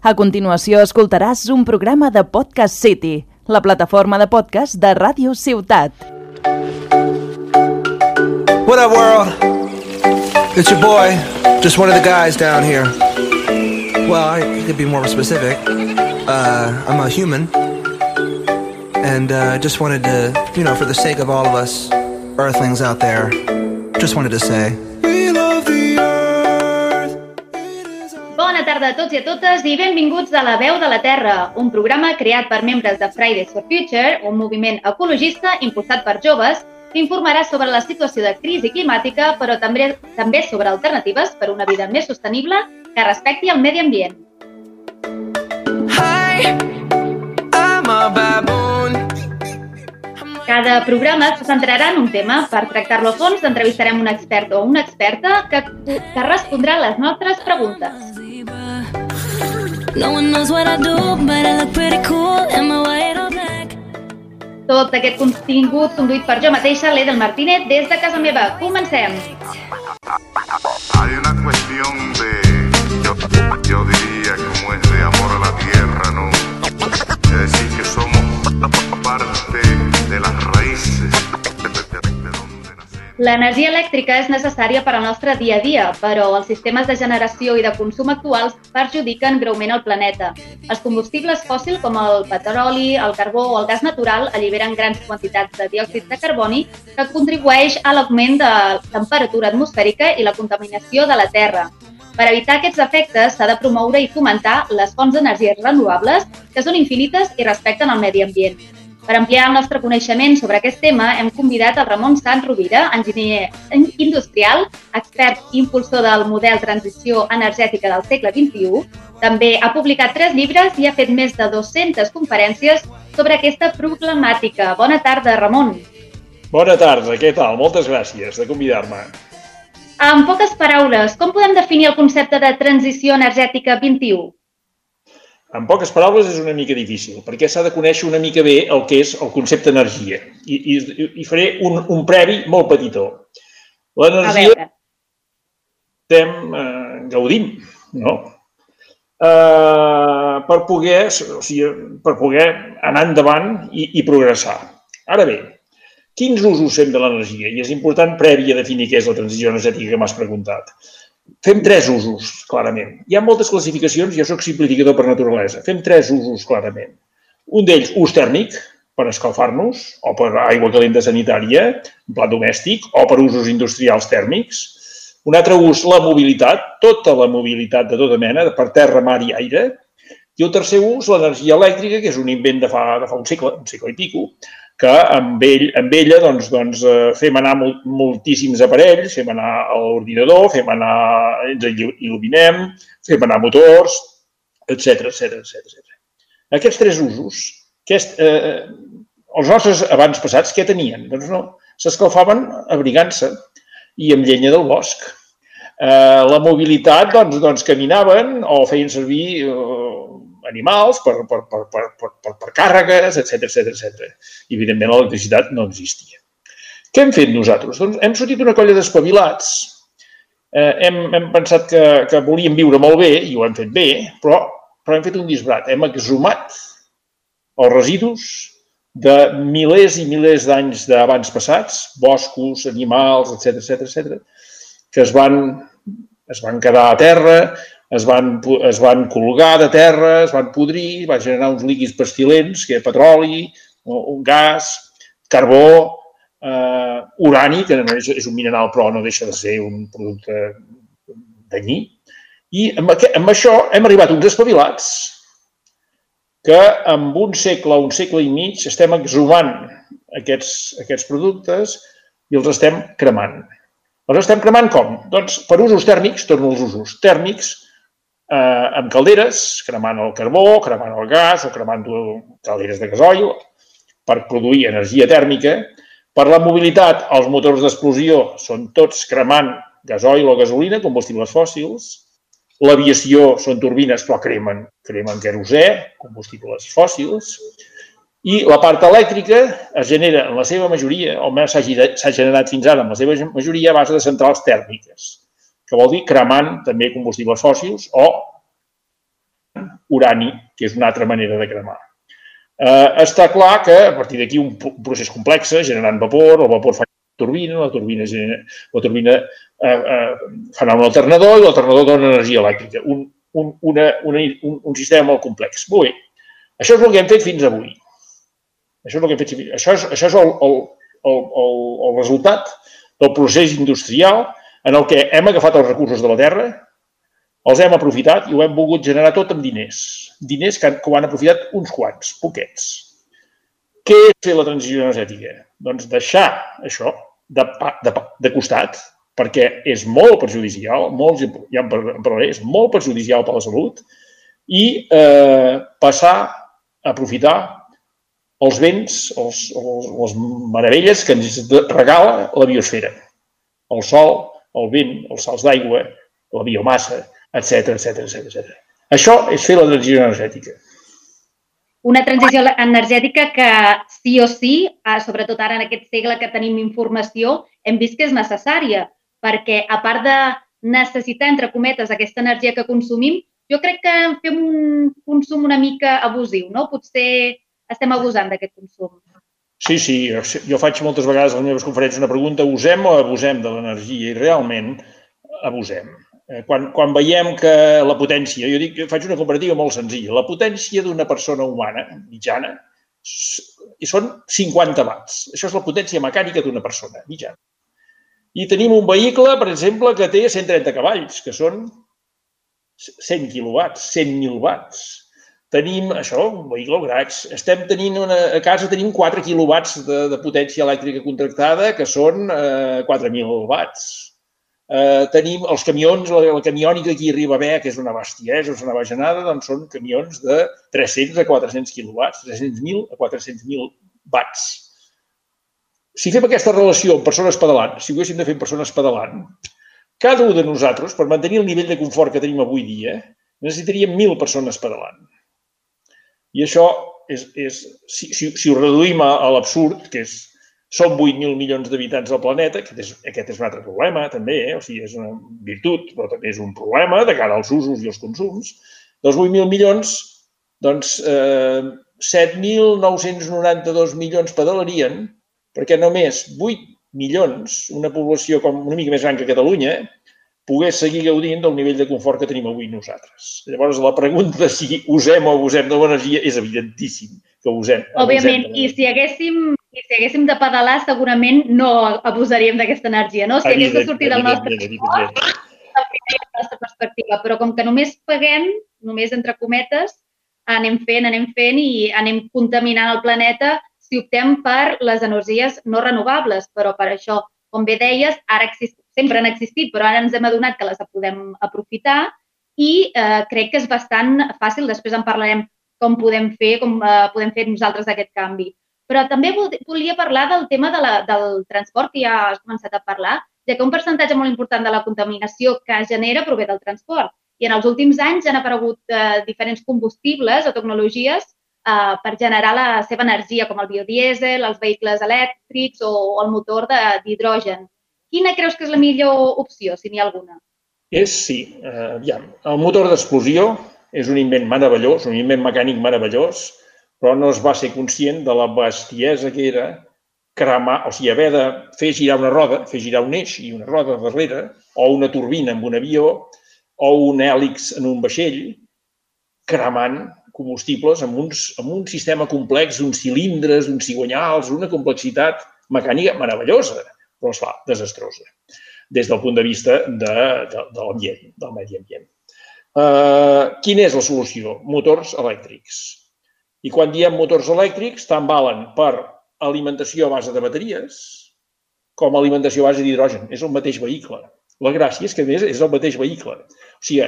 A continuació escoltaràs un programa de Podcast City, la plataforma de podcast de Ràdio Ciutat. What up, world? It's your boy, just one of the guys down here. Well, I could be more specific. Uh, I'm a human. And uh, just wanted to, you know, for the sake of all of us earthlings out there, just wanted to say. Tarda a tots i a totes i benvinguts a La Veu de la Terra, un programa creat per membres de Fridays for Future, un moviment ecologista impulsat per joves que informarà sobre la situació de crisi climàtica, però també, també sobre alternatives per una vida més sostenible que respecti el medi ambient. Hi, I'm a baboon. Cada programa se centrarà en un tema. Per tractar-lo a fons, entrevistarem un expert o una experta que, que respondrà a les nostres preguntes. No one knows what I do, but I look pretty cool in my white or black. Tot aquest contingut conduït per jo mateixa, l'Edel Martínez, des de casa meva. Comencem! Hay una cuestión de, yo, yo diría como L'energia elèctrica és necessària per al nostre dia a dia, però els sistemes de generació i de consum actuals perjudiquen greument el planeta. Els combustibles fòssils com el petroli, el carbó o el gas natural alliberen grans quantitats de diòxid de carboni que contribueix a l'augment de temperatura atmosfèrica i la contaminació de la Terra. Per evitar aquests efectes s'ha de promoure i fomentar les fonts d'energies renovables que són infinites i respecten el medi ambient. Per ampliar el nostre coneixement sobre aquest tema, hem convidat el Ramon Sant Rovira, enginyer industrial, expert i impulsor del model transició energètica del segle XXI. També ha publicat tres llibres i ha fet més de 200 conferències sobre aquesta problemàtica. Bona tarda, Ramon. Bona tarda, què tal? Moltes gràcies de convidar-me. En poques paraules, com podem definir el concepte de transició energètica 21? En poques paraules és una mica difícil, perquè s'ha de conèixer una mica bé el que és el concepte energia. I, i, i faré un, un previ molt petitó. L'energia estem eh, gaudim, no? Eh, per, poder, o sigui, per poder anar endavant i, i progressar. Ara bé, quins usos fem de l'energia? I és important previ a definir què és la transició energètica que m'has preguntat. Fem tres usos, clarament. Hi ha moltes classificacions, jo sóc simplificador per naturalesa. Fem tres usos, clarament. Un d'ells, ús tèrmic, per escalfar-nos, o per aigua calenta sanitària, en pla domèstic, o per usos industrials tèrmics. Un altre ús, la mobilitat, tota la mobilitat de tota mena, per terra, mar i aire. I el tercer ús, l'energia elèctrica, que és un invent de fa, de fa un segle, un segle i pico, que amb, ell, amb ella doncs, doncs, eh, fem anar mol, moltíssims aparells, fem anar l'ordinador, fem anar, ens il- il·luminem, fem anar motors, etc etc etc. Aquests tres usos, aquest, eh, els nostres abans passats, què tenien? Doncs no, s'escalfaven abrigant-se i amb llenya del bosc. Eh, la mobilitat, doncs, doncs caminaven o feien servir eh, animals per, per, per, per, per, per, per càrregues, etc etc etc. I, evidentment, l'electricitat no existia. Què hem fet nosaltres? Doncs hem sortit una colla d'espavilats. Eh, hem, hem pensat que, que volíem viure molt bé, i ho hem fet bé, però, però hem fet un disbrat. Hem exhumat els residus de milers i milers d'anys d'abans passats, boscos, animals, etc etc etc, que es van, es van quedar a terra, es van, es van colgar de terra, es van podrir, va generar uns líquids pestilents, que és petroli, un gas, carbó, eh, urani, que no és, és un mineral però no deixa de ser un producte danyí. I amb, amb això hem arribat uns espavilats que amb un segle o un segle i mig estem exhumant aquests, aquests productes i els estem cremant. Els estem cremant com? Doncs per usos tèrmics, torno als usos tèrmics, eh, amb calderes, cremant el carbó, cremant el gas o cremant calderes de gasoil per produir energia tèrmica. Per la mobilitat, els motors d'explosió són tots cremant gasoil o gasolina, combustibles fòssils. L'aviació són turbines, però cremen, cremen querosè, combustibles fòssils. I la part elèctrica es genera en la seva majoria, o almenys s'ha generat fins ara en la seva majoria a base de centrals tèrmiques, que vol dir cremant també combustibles fòssils o urani, que és una altra manera de cremar. Eh, està clar que a partir d'aquí un, procés complex, generant vapor, el vapor fa turbina, la turbina, genera, la turbina eh, eh, farà un alternador i l'alternador dona energia elèctrica. Un, un, una, una, un, un sistema molt complex. Molt bé. Això és el que hem fet fins avui. Això és el que hem fet Això és, això és el, el, el, el, el resultat del procés industrial en el que hem agafat els recursos de la Terra, els hem aprofitat i ho hem volgut generar tot amb diners. Diners que, que ho han aprofitat uns quants, poquets. Què és fer la transició energètica? Doncs deixar això de, de, de costat, perquè és molt perjudicial, molt, ja en parlaré, és molt perjudicial per la salut, i eh, passar a aprofitar els béns, els, els, les meravelles que ens regala la biosfera. El sol, el vent, els salts d'aigua, la biomassa, etc etc etc. Això és fer la transició energètica. Una transició energètica que sí o sí, eh, sobretot ara en aquest segle que tenim informació, hem vist que és necessària, perquè a part de necessitar, entre cometes, aquesta energia que consumim, jo crec que fem un consum una mica abusiu, no? Potser estem abusant d'aquest consum. Sí, sí, jo faig moltes vegades a les meves conferències una pregunta, usem o abusem de l'energia? I realment abusem. Eh, quan, quan veiem que la potència, jo dic, faig una comparativa molt senzilla, la potència d'una persona humana mitjana són 50 watts. Això és la potència mecànica d'una persona mitjana. I tenim un vehicle, per exemple, que té 130 cavalls, que són 100 quilowatts, 100.000 watts. Tenim això, un vehicle graig. Estem tenint una, a casa tenim 4 quilowatts de, de potència elèctrica contractada, que són eh, 4.000 watts Eh, tenim els camions, la, la camiònica aquí arriba bé, que és una bestiesa, és una bajanada, doncs són camions de 300 a 400 quilowatts, 300.000 a 400.000 watts. Si fem aquesta relació amb persones pedalant, si ho haguéssim de fer amb persones pedalant, cada un de nosaltres, per mantenir el nivell de confort que tenim avui dia, necessitaríem 1.000 persones pedalant. I això és, és si, si, si ho reduïm a, a l'absurd, que és som 8.000 milions d'habitants al planeta, aquest és, aquest és un altre problema també, eh? o sigui, és una virtut, però també és un problema de cara als usos i als consums. Dels 8.000 milions, doncs eh, 7.992 milions pedalarien, perquè només 8 milions, una població com una mica més gran que Catalunya, pogués seguir gaudint del nivell de confort que tenim avui nosaltres. Llavors, la pregunta de si usem o abusem de l'energia és evidentíssim que usem. Òbviament, i si haguéssim i si haguéssim de pedalar, segurament no abusaríem d'aquesta energia, no? Si hagués de sortir del nostre esport, la nostra perspectiva. Però com que només paguem, només entre cometes, anem fent, anem fent i anem contaminant el planeta si optem per les energies no renovables. Però per això, com bé deies, ara exist, sempre han existit, però ara ens hem adonat que les podem aprofitar i eh, crec que és bastant fàcil. Després en parlarem com podem fer, com eh, podem fer nosaltres aquest canvi. Però també volia parlar del tema de la, del transport, que ja has començat a parlar, ja que un percentatge molt important de la contaminació que genera prové del transport. I en els últims anys han aparegut eh, diferents combustibles o tecnologies eh, per generar la seva energia, com el biodiesel, els vehicles elèctrics o, o el motor d'hidrogen. Quina creus que és la millor opció, si n'hi ha alguna? És, sí. Eh, ja. El motor d'explosió és un invent meravellós, un invent mecànic meravellós, però no es va ser conscient de la bestiesa que era cremar, o sigui, haver de fer girar una roda, fer girar un eix i una roda darrere, o una turbina amb un avió, o un hèlix en un vaixell, cremant combustibles amb, uns, amb un sistema complex, uns cilindres, uns cigonyals, una complexitat mecànica meravellosa, però, esclar, desastrosa, des del punt de vista de, de, de l'ambient, del medi ambient. Uh, quina és la solució? Motors elèctrics i quan diem motors elèctrics, tant valen per alimentació a base de bateries com alimentació a base d'hidrogen. És el mateix vehicle. La gràcia és que, més, és el mateix vehicle. O sigui,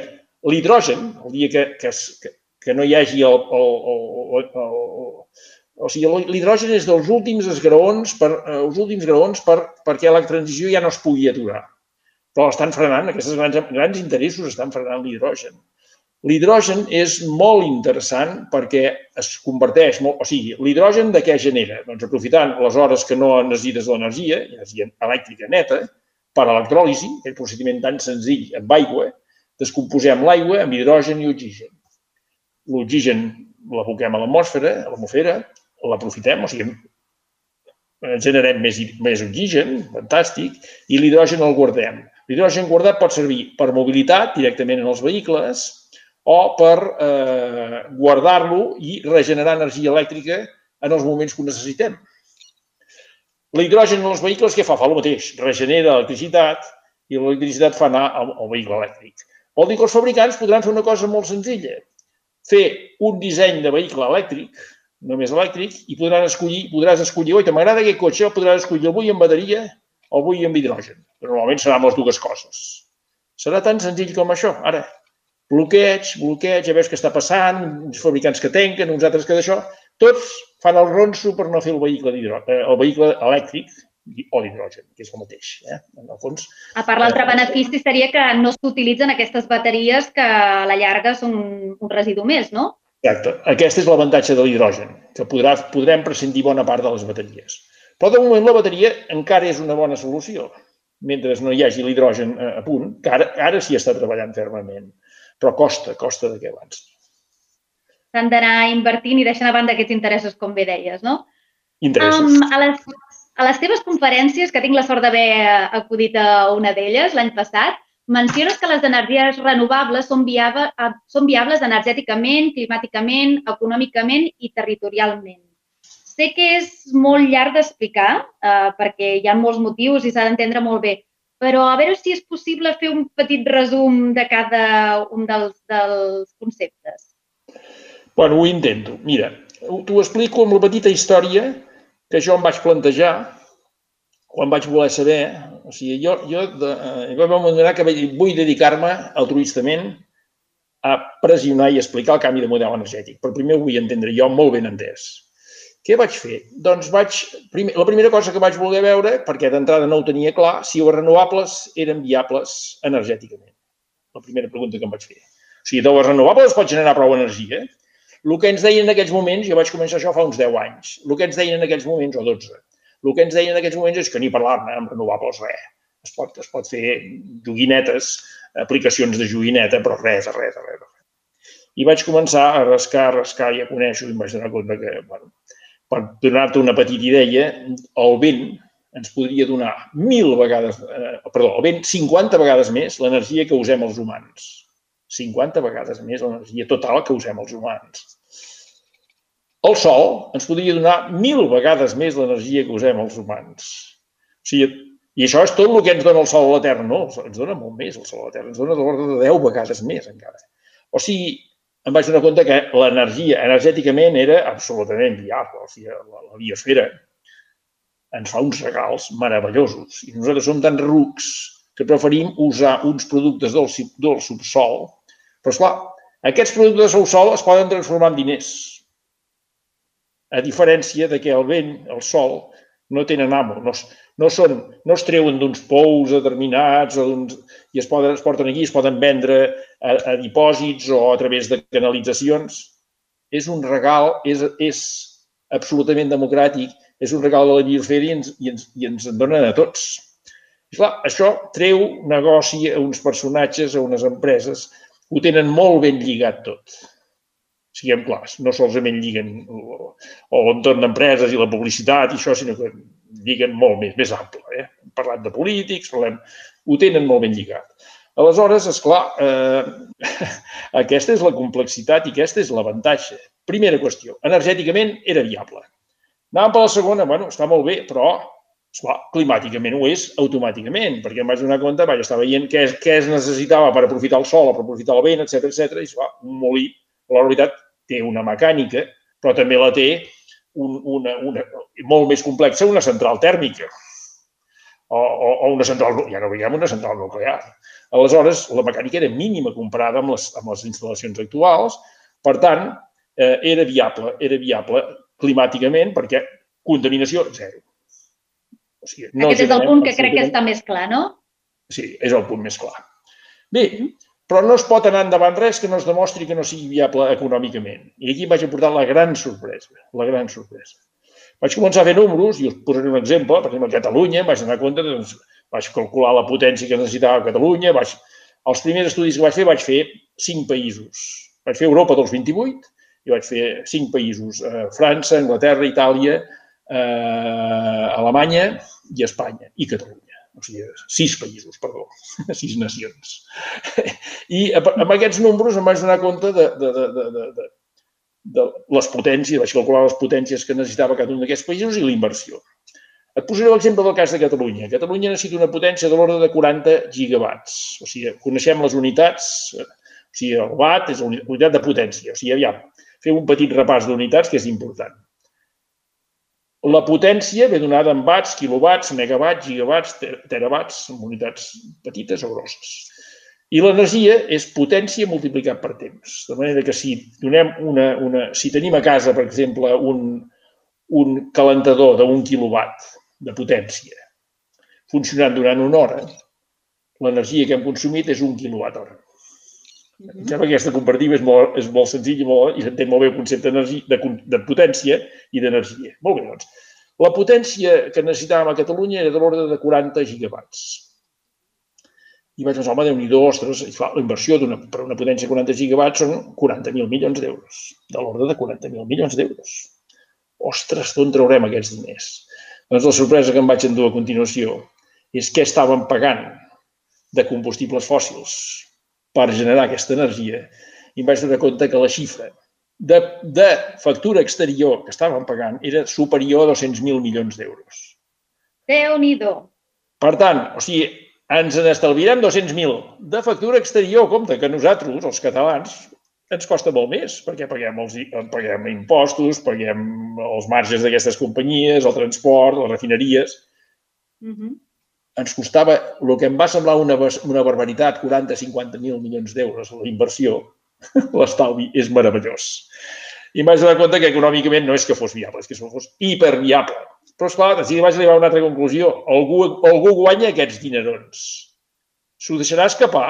l'hidrogen, el dia que, que, que no hi hagi el, el, el, el o sigui, l'hidrogen és dels últims esgraons, per, eh, els últims graons per, perquè la transició ja no es pugui aturar. Però estan frenant, aquests grans, grans interessos estan frenant l'hidrogen. L'hidrogen és molt interessant perquè es converteix, molt, o sigui, l'hidrogen de què genera? Doncs aprofitant les hores que no necessites l'energia, energia elèctrica neta, per electròlisi, el procediment tan senzill amb aigua, descomposem l'aigua amb hidrogen i oxigen. l'oxigen l'aboquem a l'atmosfera, a l'atmosfera, l'aprofitem, o sigui, generem més, més oxigen, fantàstic, i l'hidrogen el guardem. L'hidrogen guardat pot servir per mobilitat directament en els vehicles o per eh, guardar-lo i regenerar energia elèctrica en els moments que ho necessitem. L'hidrogen en els vehicles què fa? Fa el mateix, regenera electricitat i l'electricitat fa anar al, al vehicle elèctric. Vol dir que els fabricants podran fer una cosa molt senzilla, fer un disseny de vehicle elèctric, només elèctric, i podran escollir, podràs escollir, oi, m'agrada aquest cotxe, el podràs escollir el vull en bateria o el vull amb hidrogen. Però normalment seran les dues coses. Serà tan senzill com això. Ara, bloqueig, bloqueig, ja veus què està passant, uns fabricants que tanquen, uns altres que d'això, tots fan el ronso per no fer el vehicle, eh, el vehicle elèctric o d'hidrogen, que és el mateix. Eh? En el fons, a part, l'altre benefici seria que no s'utilitzen aquestes bateries que a la llarga són un residu més, no? Exacte. Aquest és l'avantatge de l'hidrogen, que podrà, podrem prescindir bona part de les bateries. Però de moment la bateria encara és una bona solució, mentre no hi hagi l'hidrogen a punt, que ara, ara sí està treballant fermament, però costa, costa de què abans. S'han d'anar invertint i deixant a banda aquests interessos, com bé deies, no? Interessos. Um, a les a les teves conferències, que tinc la sort d'haver acudit a una d'elles l'any passat, menciones que les energies renovables són, viables, són viables energèticament, climàticament, econòmicament i territorialment. Sé que és molt llarg d'explicar, eh, perquè hi ha molts motius i s'ha d'entendre molt bé, però a veure si és possible fer un petit resum de cada un dels, dels conceptes. Bueno, ho intento. Mira, t'ho explico amb la petita història que jo em vaig plantejar quan vaig voler saber, o sigui, jo, jo de, eh, va moment que vull dedicar-me altruistament a pressionar i explicar el canvi de model energètic, però primer ho vull entendre jo molt ben entès. Què vaig fer? Doncs vaig, primer, la primera cosa que vaig voler veure, perquè d'entrada no ho tenia clar, si les renovables eren viables energèticament. La primera pregunta que em vaig fer. O sigui, de les renovables es pot generar prou energia, el que ens deien en aquells moments, jo vaig començar això fa uns 10 anys, el que ens deien en aquells moments, o 12, el que ens deien en aquells moments és que ni parlar-ne amb renovables, res. Es pot, es pot fer joguinetes, aplicacions de joguineta, però res, res, res, res. I vaig començar a rascar, a rascar, ja coneixo, i em vaig donar compte que, bueno, per donar-te una petita idea, el vent ens podria donar mil vegades, eh, perdó, el vent 50 vegades més l'energia que usem els humans. 50 vegades més l'energia total que usem els humans. El Sol ens podria donar mil vegades més l'energia que usem els humans. O sigui, I això és tot el que ens dona el Sol a la Terra. No, ens dona molt més el Sol a la Terra. Ens dona de l'ordre de 10 vegades més encara. O sigui, em vaig donar compte que l'energia energèticament era absolutament viable. O sigui, la, la biosfera ens fa uns regals meravellosos. I nosaltres som tan rucs que preferim usar uns productes del, del subsol però, esclar, aquests productes del sol es poden transformar en diners. A diferència de que el vent, el sol, no tenen amo, no, no, són, no es treuen d'uns pous determinats o i es, poden, es porten aquí, es poden vendre a, a dipòsits o a través de canalitzacions. És un regal, és, és absolutament democràtic, és un regal de la biosfera i ens, i ens, i ens en donen a tots. I clar, això treu negoci a uns personatges, a unes empreses, ho tenen molt ben lligat tot. Siguem clars, no solament lliguen l'entorn d'empreses i la publicitat i això, sinó que lliguen molt més, més ample. Eh? Hem parlat de polítics, parlem, ho tenen molt ben lligat. Aleshores, és clar, eh, aquesta és la complexitat i aquesta és l'avantatge. Primera qüestió, energèticament era viable. Anàvem per la segona, bueno, està molt bé, però Esclar, climàticament ho és automàticament, perquè em vaig donar compte, vaig estar veient què, què es necessitava per aprofitar el sol, per aprofitar el vent, etc etc. i esclar, un molí, la realitat, té una mecànica, però també la té un, una, una, molt més complexa una central tèrmica o, o, o una central, ja no veiem una central nuclear. Aleshores, la mecànica era mínima comparada amb les, amb les instal·lacions actuals, per tant, eh, era viable, era viable climàticament perquè contaminació zero. O sigui, no Aquest és el punt que crec que està més clar, no? Sí, és el punt més clar. Bé, però no es pot anar endavant res que no es demostri que no sigui viable econòmicament. I aquí vaig aportar la gran sorpresa, la gran sorpresa. Vaig començar a fer números, i us posaré un exemple, per exemple, a Catalunya, vaig donar compte, doncs, vaig calcular la potència que necessitava Catalunya, vaig, els primers estudis que vaig fer, vaig fer cinc països. Vaig fer Europa dels 28 i vaig fer cinc països, eh, França, Anglaterra, Itàlia, eh, Alemanya i Espanya i Catalunya. O sigui, sis països, perdó, sis nacions. I amb aquests números em vaig donar compte de, de, de, de, de, de, de les potències, vaig calcular les potències que necessitava cada un d'aquests països i la inversió. Et posaré l'exemple del cas de Catalunya. Catalunya necessita una potència de l'ordre de 40 gigawatts. O sigui, coneixem les unitats, o sigui, el watt és la unitat de potència. O sigui, aviam, fem un petit repàs d'unitats que és important. La potència ve donada en watts, quilowatts, megawatts, gigawatts, terawatts, en unitats petites o grosses. I l'energia és potència multiplicat per temps. De manera que si donem una, una, si tenim a casa, per exemple, un, un calentador d'un quilowatt de potència funcionant durant una hora, l'energia que hem consumit és un quilowatt hora. Mm -hmm. Em sembla que aquesta comparativa és molt, és molt senzilla i, molt, i s'entén molt bé el concepte de, de, potència i d'energia. Molt bé, doncs. La potència que necessitàvem a Catalunya era de l'ordre de 40 gigawatts. I vaig pensar, home, déu nhi ostres, la inversió per una potència de 40 gigawatts són 40.000 milions d'euros, de l'ordre de 40.000 milions d'euros. Ostres, d'on traurem aquests diners? Doncs la sorpresa que em vaig endur a continuació és què estaven pagant de combustibles fòssils per generar aquesta energia i em vaig donar compte que la xifra de, de factura exterior que estaven pagant era superior a 200.000 milions d'euros. déu nhi Per tant, o sigui, ens n'estalviarem 200.000 de factura exterior, compte que nosaltres, els catalans, ens costa molt més, perquè paguem, els, paguem impostos, paguem els marges d'aquestes companyies, el transport, les refineries. Uh -huh. Ens costava, el que em va semblar una, una barbaritat, 40-50.000 milions d'euros, la inversió, l'estalvi és meravellós. I em vaig donar compte que econòmicament no és que fos viable, és que fos hiperviable. Però, esclar, així vaig arribar a una altra conclusió. Algú, algú guanya aquests dinerons. S'ho deixarà escapar?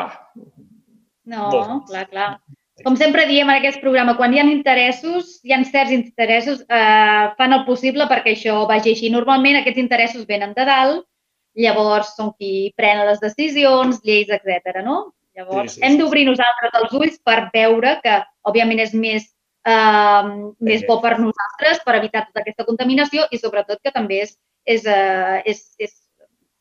No, Molt. clar, clar com sempre diem en aquest programa, quan hi ha interessos, hi ha certs interessos, eh, fan el possible perquè això vagi així. Normalment aquests interessos venen de dalt, llavors són qui pren les decisions, lleis, etc. no? Llavors, sí, sí, hem d'obrir nosaltres els ulls per veure que, òbviament, és més, eh, més bo per nosaltres, per evitar tota aquesta contaminació i, sobretot, que també és, és, eh, és, és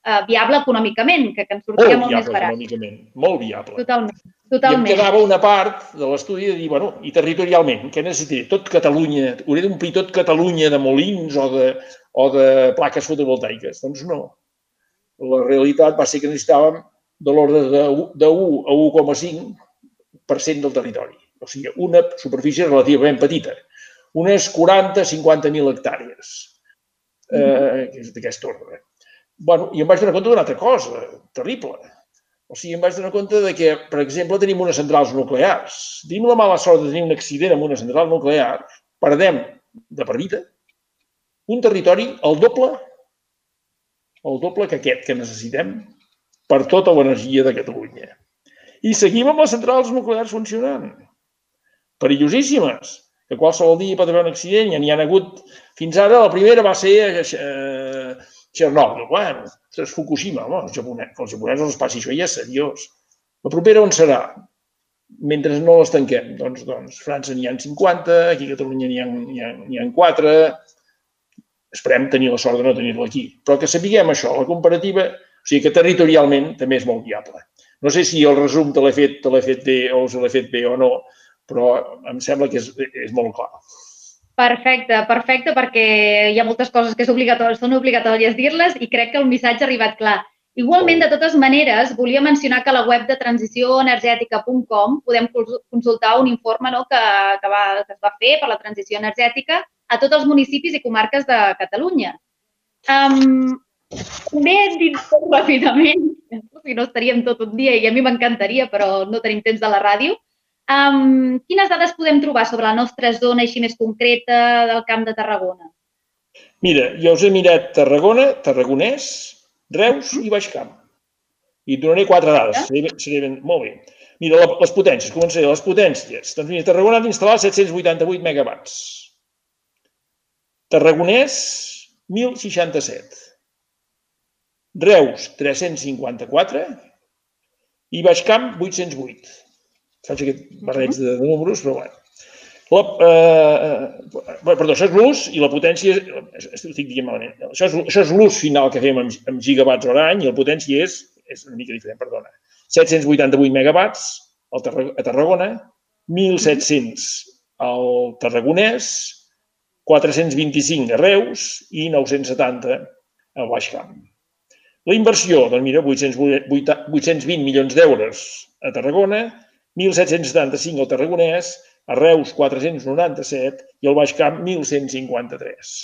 uh, viable econòmicament, que, que ens sortia molt, molt més barat. econòmicament, molt viable. Totalment. Totalment. I em quedava una part de l'estudi de dir, bueno, i territorialment, què necessitaré? Tot Catalunya, hauré d'omplir tot Catalunya de molins o de, o de plaques fotovoltaiques? Doncs no. La realitat va ser que necessitàvem de l'ordre de, de 1 a 1,5% del territori. O sigui, una superfície relativament petita. Unes 40-50.000 hectàrees. Eh, d'aquest ordre. Bueno, I em vaig donar compte d'una altra cosa terrible o sigui, em vaig donar compte de que, per exemple, tenim unes centrals nuclears. Tenim la mala sort de tenir un accident amb una central nuclear, perdem de per vida un territori el doble, el doble que aquest que necessitem per tota l'energia de Catalunya. I seguim amb les centrals nuclears funcionant. Perillosíssimes, que qualsevol dia pot haver un accident, ja n'hi ha hagut... Fins ara la primera va ser eh, Chernobyl, bueno, és Fukushima, home, els japonesos, els japonesos els passi això ja és seriós. La propera on serà? Mentre no les tanquem, doncs, doncs França n'hi ha 50, aquí a Catalunya n'hi ha, ha, ha 4, esperem tenir la sort de no tenir-la aquí. Però que sapiguem això, la comparativa, o sigui que territorialment també és molt viable. No sé si el resum te l'he fet, fet bé o us l'he fet bé o no, però em sembla que és, és molt clar. Perfecte, perfecte, perquè hi ha moltes coses que és obligatori, són obligatòries dir-les i crec que el missatge ha arribat clar. Igualment, de totes maneres, volia mencionar que a la web de transicionenergètica.com podem consultar un informe no, que, que, va, que es va fer per la transició energètica a tots els municipis i comarques de Catalunya. Um, també dit ràpidament, si no estaríem tot un dia i a mi m'encantaria, però no tenim temps de la ràdio, Um, quines dades podem trobar sobre la nostra zona així més concreta del Camp de Tarragona? Mira, jo us he mirat Tarragona, Tarragonès, Reus i Baix Camp. I et donaré quatre dades. Seré, seré ben, molt bé. Mira, les potències, començaré. Les potències. Doncs mira, Tarragona ha d'instal·lar 788 megawatts. Tarragonès, 1.067. Reus, 354. I Baix Camp, 808. Faig aquest barreig de, de números, però bueno. La, eh, eh, perdó, això és l'ús i la potència, estic dient malament, això és, això és l'ús final que fem amb, amb gigawatts hora any i la potència és, és una mica diferent, perdona. 788 megawatts a Tarragona, 1.700 al Tarragonès, 425 a Reus i 970 al Baix Camp. La inversió, doncs mira, 800, 820 milions d'euros a Tarragona, 1.775 al Tarragonès, a Reus 497 i al Baix Camp 1.153.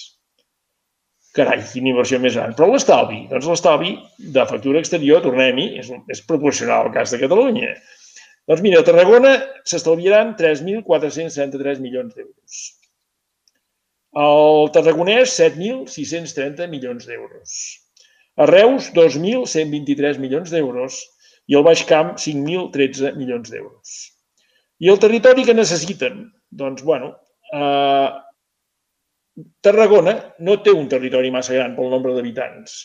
Carai, quina inversió més gran. Però l'estalvi, doncs l'estalvi de factura exterior, tornem-hi, és, és proporcional al cas de Catalunya. Doncs mira, a Tarragona s'estalviaran 3.433 milions d'euros. Al Tarragonès, 7.630 milions d'euros. A Reus, 2.123 milions d'euros i al Baix Camp, 5.013 milions d'euros. I el territori que necessiten? Doncs, bueno, eh, Tarragona no té un territori massa gran pel nombre d'habitants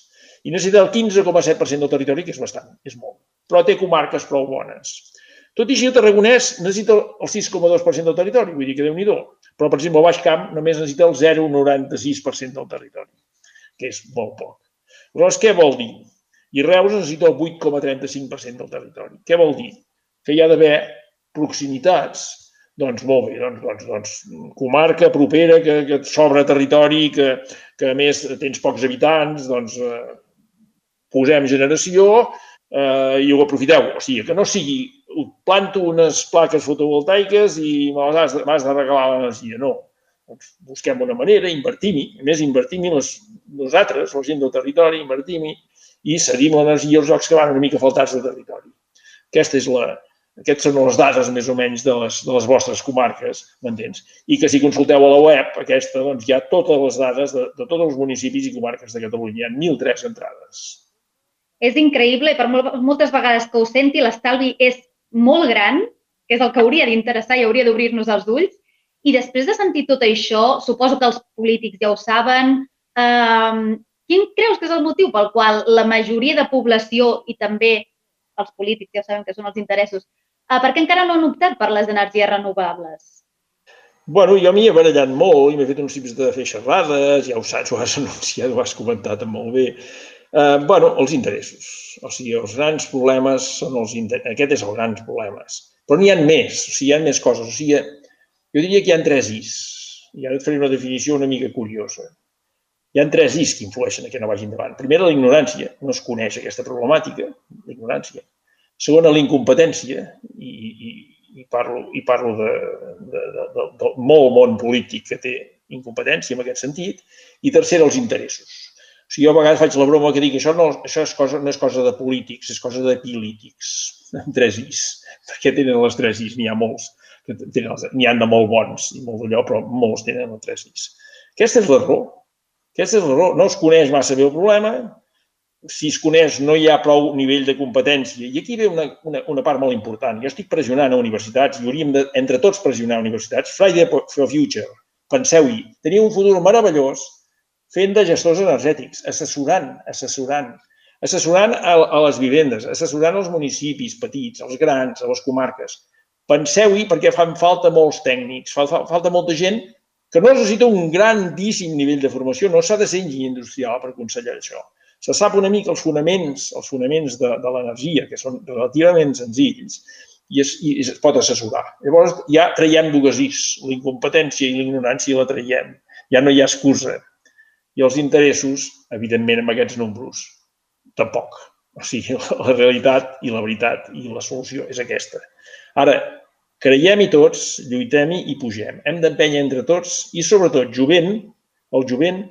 i necessita el 15,7% del territori, que és bastant, és molt, però té comarques prou bones. Tot i així, el tarragonès necessita el 6,2% del territori, vull dir que déu nhi però, per exemple, el Baix Camp només necessita el 0,96% del territori, que és molt poc. Aleshores, què vol dir? I Reus necessita el 8,35% del territori. Què vol dir? Que hi ha d'haver proximitats, doncs molt bé, doncs, doncs, doncs comarca propera, que, que et sobra territori, que, que a més tens pocs habitants, doncs eh, posem generació eh, i ho aprofiteu. O sigui, que no sigui, planto unes plaques fotovoltaiques i me les has, has de regalar l'energia. No. Doncs busquem una manera, invertim-hi. A més, invertim-hi nosaltres, la gent del territori, invertim-hi i cedim l'energia als jocs que van una mica faltats de territori. Aquesta és la, aquestes són les dades més o menys de les, de les vostres comarques, m'entens? I que si consulteu a la web, aquesta, doncs hi ha totes les dades de, de tots els municipis i comarques de Catalunya. Hi ha 1.003 entrades. És increïble per moltes vegades que ho senti, l'estalvi és molt gran, que és el que hauria d'interessar i hauria d'obrir-nos els ulls. I després de sentir tot això, suposo que els polítics ja ho saben, eh, quin creus que és el motiu pel qual la majoria de població i també els polítics ja sabem que són els interessos, Uh, per què encara no han optat per les energies renovables? Bueno, jo m'hi he barallat molt i m'he fet uns cips de fer xerrades, ja ho saps, ho has anunciat, ho has comentat molt bé. Uh, bueno, els interessos. O sigui, els grans problemes són els interessos. Aquest és el grans problemes. Però n'hi ha més, o sigui, hi ha més coses. O sigui, jo diria que hi ha tres is. I ara et faré una definició una mica curiosa. Hi ha tres is que influeixen a que no vagi endavant. Primera, la ignorància. No es coneix aquesta problemàtica, la ignorància. Segona, la incompetència, i, i, i parlo, i parlo de, de, de, de, de molt món polític que té incompetència en aquest sentit. I tercera, els interessos. O sigui, jo a vegades faig la broma que dic això no, això és cosa, no és cosa de polítics, és cosa de polítics, amb tres is. Perquè tenen les tres is, n'hi ha molts. N'hi han de molt bons i molt d'allò, però molts tenen les tres is. Aquesta és l'error. Aquesta és l'error. No es coneix massa bé el problema, si es coneix no hi ha prou nivell de competència. I aquí ve una, una, una part molt important. Jo estic pressionant a universitats i hauríem de, entre tots pressionar a universitats. Friday for Future. Penseu-hi. Teniu un futur meravellós fent de gestors energètics, assessorant, assessorant, assessorant a, a les vivendes, assessorant als municipis petits, als grans, a les comarques. Penseu-hi perquè fan falta molts tècnics, falta, falta molta gent que no necessita un grandíssim nivell de formació, no s'ha de ser enginyer industrial per aconsellar això se sap una mica els fonaments, els fonaments de, de l'energia, que són relativament senzills, i es, i es pot assessorar. Llavors ja traiem dues is, la incompetència i la ignorància la traiem. Ja no hi ha excusa. I els interessos, evidentment, amb aquests números, tampoc. O sigui, la realitat i la veritat i la solució és aquesta. Ara, creiem-hi tots, lluitem-hi i pugem. Hem d'empènyer entre tots i, sobretot, jovent, el jovent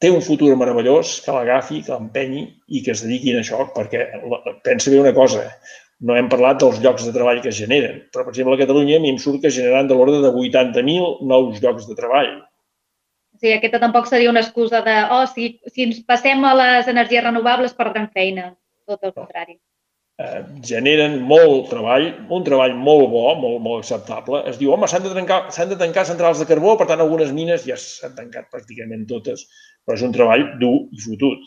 té un futur meravellós, que l'agafi, que l'empenyi i que es dediqui a això, perquè pensa bé una cosa, no hem parlat dels llocs de treball que es generen, però, per exemple, a Catalunya a mi em surt que generaran de l'ordre de 80.000 nous llocs de treball. Sí, aquesta tampoc seria una excusa de, oh, si, si ens passem a les energies renovables perdrem feina. Tot el contrari. Eh, generen molt treball, un treball molt bo, molt, molt acceptable. Es diu, home, s'han de, tancar, de tancar centrals de carbó, per tant, algunes mines ja s'han tancat pràcticament totes, però és un treball dur i fotut.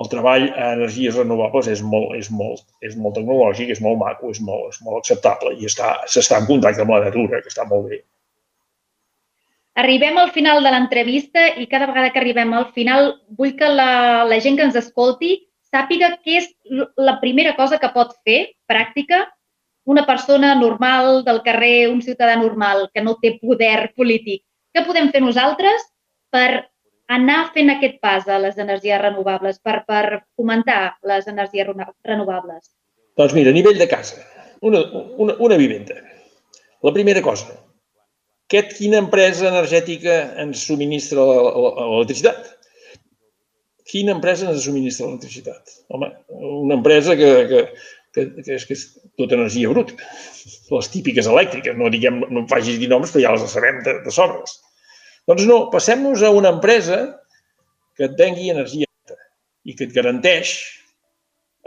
el treball a energies renovables és molt, és molt, és molt tecnològic, és molt maco, és molt, és molt acceptable i està s'està en contacte amb la natura, que està molt bé. Arribem al final de l'entrevista i cada vegada que arribem al final vull que la, la gent que ens escolti sàpiga què és la primera cosa que pot fer, pràctica, una persona normal del carrer, un ciutadà normal que no té poder polític. Què podem fer nosaltres per anar fent aquest pas a les energies renovables, per, per fomentar les energies renovables? Doncs mira, a nivell de casa, una, una, una vivenda. La primera cosa, aquest, quina empresa energètica ens subministra l'electricitat? Quina empresa ens subministra l'electricitat? Home, una empresa que, que, que, que, és, que és tota energia bruta. Les típiques elèctriques, no diguem, no em facis dir noms, però ja les sabem de, de sobres. Doncs no, passem-nos a una empresa que et vengui energia neta i que et garanteix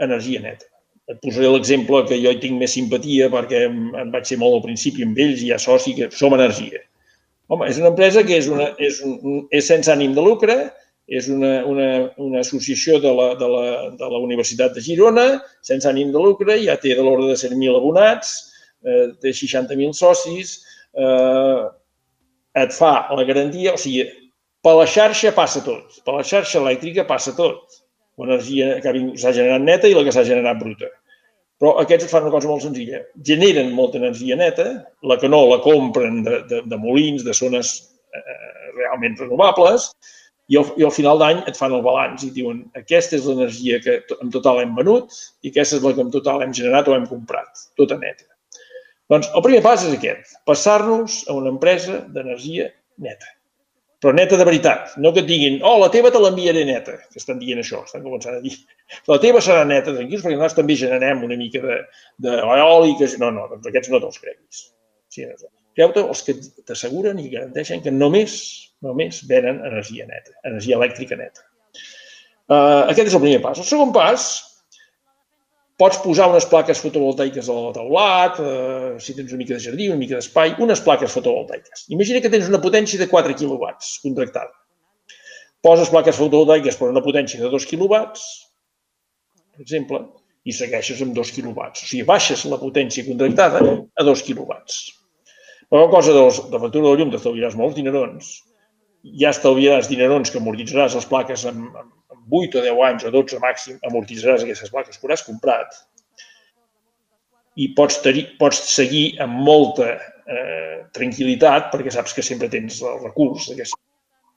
energia neta. Et posaré l'exemple que jo hi tinc més simpatia perquè em, em vaig ser molt al principi amb ells i ja soci que som energia. Home, és una empresa que és, una, és, un, és sense ànim de lucre, és una, una, una associació de la, de, la, de la Universitat de Girona, sense ànim de lucre, ja té de l'ordre de 100.000 abonats, eh, té 60.000 socis, eh, et fa la garantia, o sigui, per la xarxa passa tot, per la xarxa elèctrica passa tot, l'energia que s'ha generat neta i la que s'ha generat bruta. Però aquests fan una cosa molt senzilla. Generen molta energia neta, la que no la compren de, de, de molins, de zones eh, realment renovables, i al, i al final d'any et fan el balanç i diuen aquesta és l'energia que en total hem venut i aquesta és la que en total hem generat o hem comprat, tota neta. Doncs el primer pas és aquest, passar-nos a una empresa d'energia neta. Però neta de veritat, no que et diguin, oh, la teva te l'enviaré neta, que estan dient això, estan començant a dir. La teva serà neta, tranquils, perquè nosaltres també generem una mica d'eòliques. No, no, doncs aquests no te'ls creguis. Sí, no. Creu-te els que t'asseguren i garanteixen que només, només venen energia neta, energia elèctrica neta. Uh, aquest és el primer pas. El segon pas Pots posar unes plaques fotovoltaiques al teulat, eh, si tens una mica de jardí, una mica d'espai, unes plaques fotovoltaiques. Imagina que tens una potència de 4 kW contractada. Poses plaques fotovoltaiques per una potència de 2 kW, per exemple, i segueixes amb 2 kW. O sigui, baixes la potència contractada a 2 kW. La cosa de, de la factura de llum t'estalviaràs molts dinerons, ja estalviaràs dinerons que amortitzaràs les plaques amb, amb 8 o 10 anys o 12 màxim amortitzaràs aquestes plaques que hauràs comprat i pots, tenir, pots seguir amb molta eh, tranquil·litat perquè saps que sempre tens el recurs.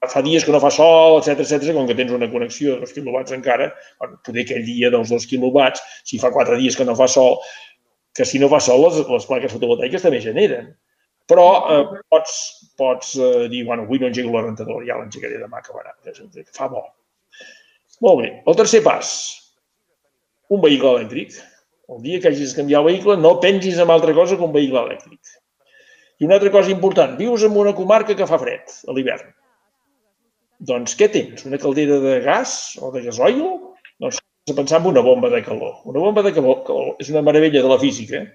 Fa dies que no fa sol, etc etc, com que tens una connexió de 2 quilowatts encara, bueno, poder aquell dia dels 2 quilowatts, si fa 4 dies que no fa sol, que si no fa sol les, les plaques fotovoltaiques també generen. Però eh, pots, pots eh, dir, bueno, avui no engego la rentadora, ja l'engegaré demà, acabarà. Fa bo. Molt bé. El tercer pas, un vehicle elèctric. El dia que hagis de canviar el vehicle, no pengis en altra cosa que un vehicle elèctric. I una altra cosa important, vius en una comarca que fa fred a l'hivern. Doncs què tens? Una caldera de gas o de gasoil? Doncs has de pensar en una bomba de calor. Una bomba de calor és una meravella de la física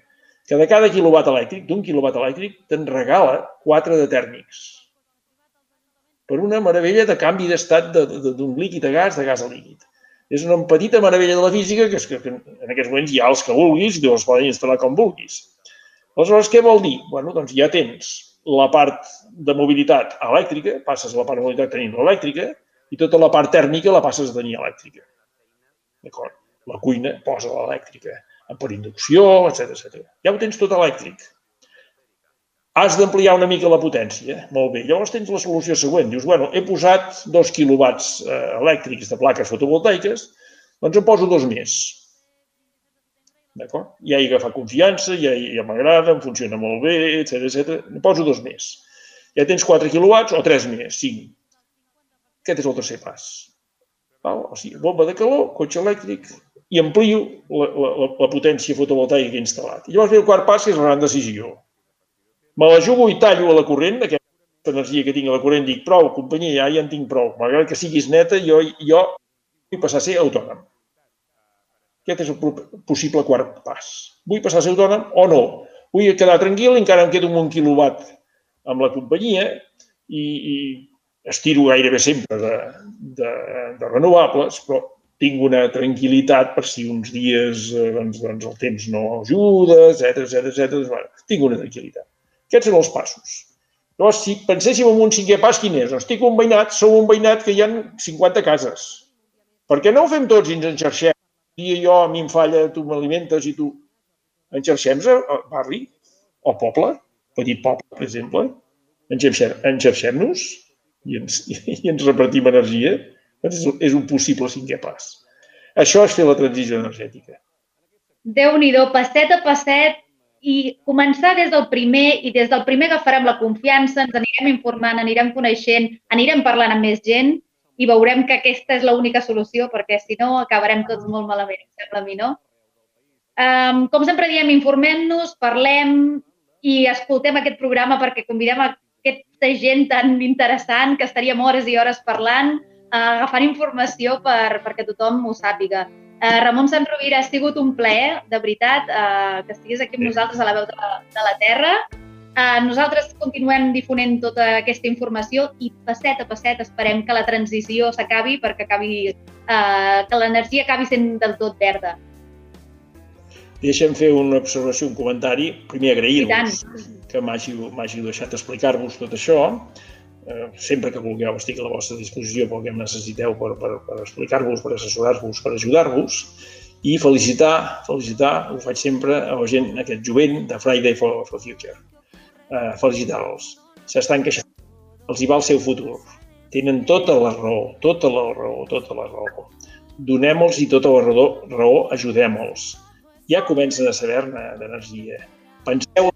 que de cada quilowatt elèctric, d'un quilowatt elèctric, te'n regala 4 de tèrmics per una meravella de canvi d'estat d'un líquid a gas, de gas a líquid. És una petita meravella de la física que, que, que en aquests moments hi ha els que vulguis els poden instal·lar com vulguis. Aleshores, què vol dir? Bueno, doncs ja tens la part de mobilitat elèctrica, passes la part de mobilitat tenint elèctrica, i tota la part tèrmica la passes a tenir elèctrica. D'acord? La cuina posa l'elèctrica, per inducció, etc etc. Ja ho tens tot elèctric. Has d'ampliar una mica la potència. Molt bé. Llavors tens la solució següent. Dius, bueno, he posat dos quilowatts eh, elèctrics de plaques fotovoltaiques, doncs en poso dos més. D'acord? Ja hi agafat confiança, ja, ja m'agrada, em funciona molt bé, etc etc. En poso dos més. Ja tens 4 quilowatts o 3 més, 5. Aquest és el tercer pas. Val? O sigui, bomba de calor, cotxe elèctric, i amplio la, la, la potència fotovoltaica que he instal·lat. I llavors ve el quart pas, que és la gran decisió me la jugo i tallo a la corrent, aquesta energia que tinc a la corrent, dic, prou, companyia, ja, ja en tinc prou. Malgrat que siguis neta, jo, jo vull passar a ser autònom. Aquest és el possible quart pas. Vull passar a ser autònom o no? Vull quedar tranquil, encara em quedo amb un quilowatt amb la companyia i, i estiro gairebé sempre de, de, de renovables, però tinc una tranquil·litat per si uns dies eh, doncs, doncs el temps no ajuda, etc etc etc. Bueno, tinc una tranquil·litat. Aquests són els passos. Llavors, si penséssim en un cinquè pas, quin és? Estic un veïnat, som un veïnat que hi ha 50 cases. Per què no ho fem tots i ens enxarxem? Un dia jo, a mi em falla, tu m'alimentes i tu... Enxarxem-nos al barri, al poble, petit poble, per exemple. Enxarxem-nos i ens, i ens repartim energia. És, és un possible cinquè pas. Això és fer la transició energètica. Déu-n'hi-do, passet a passet, i començar des del primer i des del primer agafarem la confiança, ens anirem informant, anirem coneixent, anirem parlant amb més gent i veurem que aquesta és l'única solució perquè si no acabarem tots molt malament, em sembla a mi, no? Um, com sempre diem, informem-nos, parlem i escoltem aquest programa perquè convidem a aquesta gent tan interessant que estaríem hores i hores parlant, uh, agafant informació per, perquè tothom ho sàpiga. Uh, Ramon Sant Rovira, ha sigut un plaer, de veritat, uh, que estiguis aquí amb nosaltres a la veu de la, de la Terra. Uh, nosaltres continuem difonent tota aquesta informació i passet a passet esperem que la transició s'acabi perquè acabi, uh, que l'energia acabi sent del tot verda. Deixem fer una observació, un comentari. Primer agrair-vos que m'hàgiu deixat explicar-vos tot això. Eh, sempre que vulgueu estic a la vostra disposició pel que em necessiteu per, per, per explicar-vos, per assessorar-vos, per ajudar-vos i felicitar, felicitar, ho faig sempre a la gent, aquest jovent de Friday for, for Future. Eh, felicitar-los. S'estan queixant. Els hi va el seu futur. Tenen tota la raó, tota la raó, tota la raó. Donem-los i tota la raó, raó ajudem-los. Ja comencen a saber-ne d'energia. Penseu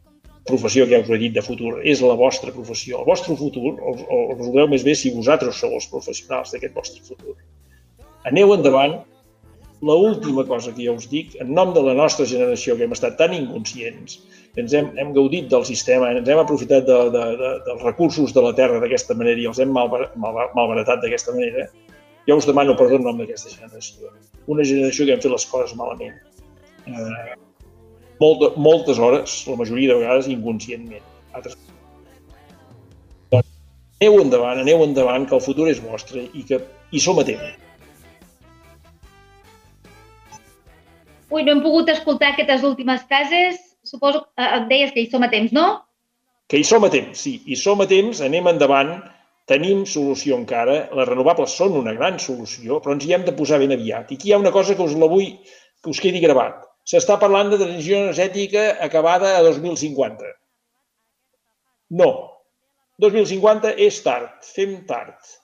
professió que ja us he dit de futur, és la vostra professió. El vostre futur el, el resolveu més bé si vosaltres sou els professionals d'aquest vostre futur. Aneu endavant. La última cosa que ja us dic, en nom de la nostra generació, que hem estat tan inconscients, que ens hem, hem gaudit del sistema, ens hem aprofitat de, de, de, dels recursos de la Terra d'aquesta manera i els hem mal, mal, malbaratat d'aquesta manera, jo us demano perdó en nom d'aquesta generació. Una generació que hem fet les coses malament. Eh, molt, moltes hores, la majoria de vegades inconscientment. Altres... Doncs aneu endavant, aneu endavant, que el futur és vostre i que hi som a temps. Ui, no hem pogut escoltar aquestes últimes frases. Suposo que eh, em deies que hi som a temps, no? Que hi som a temps, sí. Hi som a temps, anem endavant, tenim solució encara. Les renovables són una gran solució, però ens hi hem de posar ben aviat. I aquí hi ha una cosa que us la vull que us quedi gravat s'està parlant de transició energètica acabada a 2050. No. 2050 és tard, fem tard.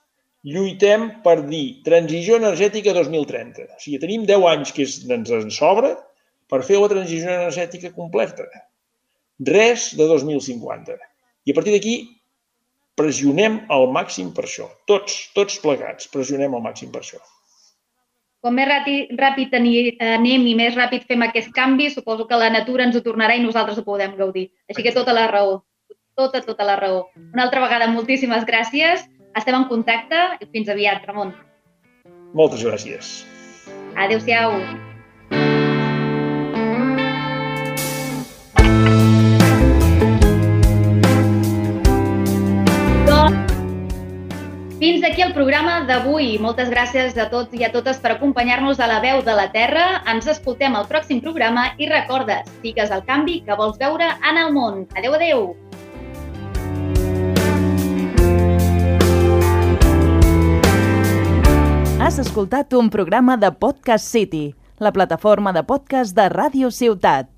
Lluitem per dir transició energètica 2030. O sigui, tenim 10 anys que ens en sobra per fer la transició energètica completa. Res de 2050. I a partir d'aquí pressionem al màxim per això. Tots, tots plegats, pressionem al màxim per això com més ràpid, ràpid anem i més ràpid fem aquest canvi, suposo que la natura ens ho tornarà i nosaltres ho podem gaudir. Així que tota la raó, tota, tota la raó. Una altra vegada, moltíssimes gràcies. Estem en contacte i fins aviat, Ramon. Moltes gràcies. Adéu-siau. Fins aquí el programa d'avui. Moltes gràcies a tots i a totes per acompanyar-nos a la veu de la Terra. Ens escoltem al pròxim programa i recorda, sigues el canvi que vols veure en el món. Adeu, adeu! Has escoltat un programa de Podcast City, la plataforma de podcast de Ràdio Ciutat.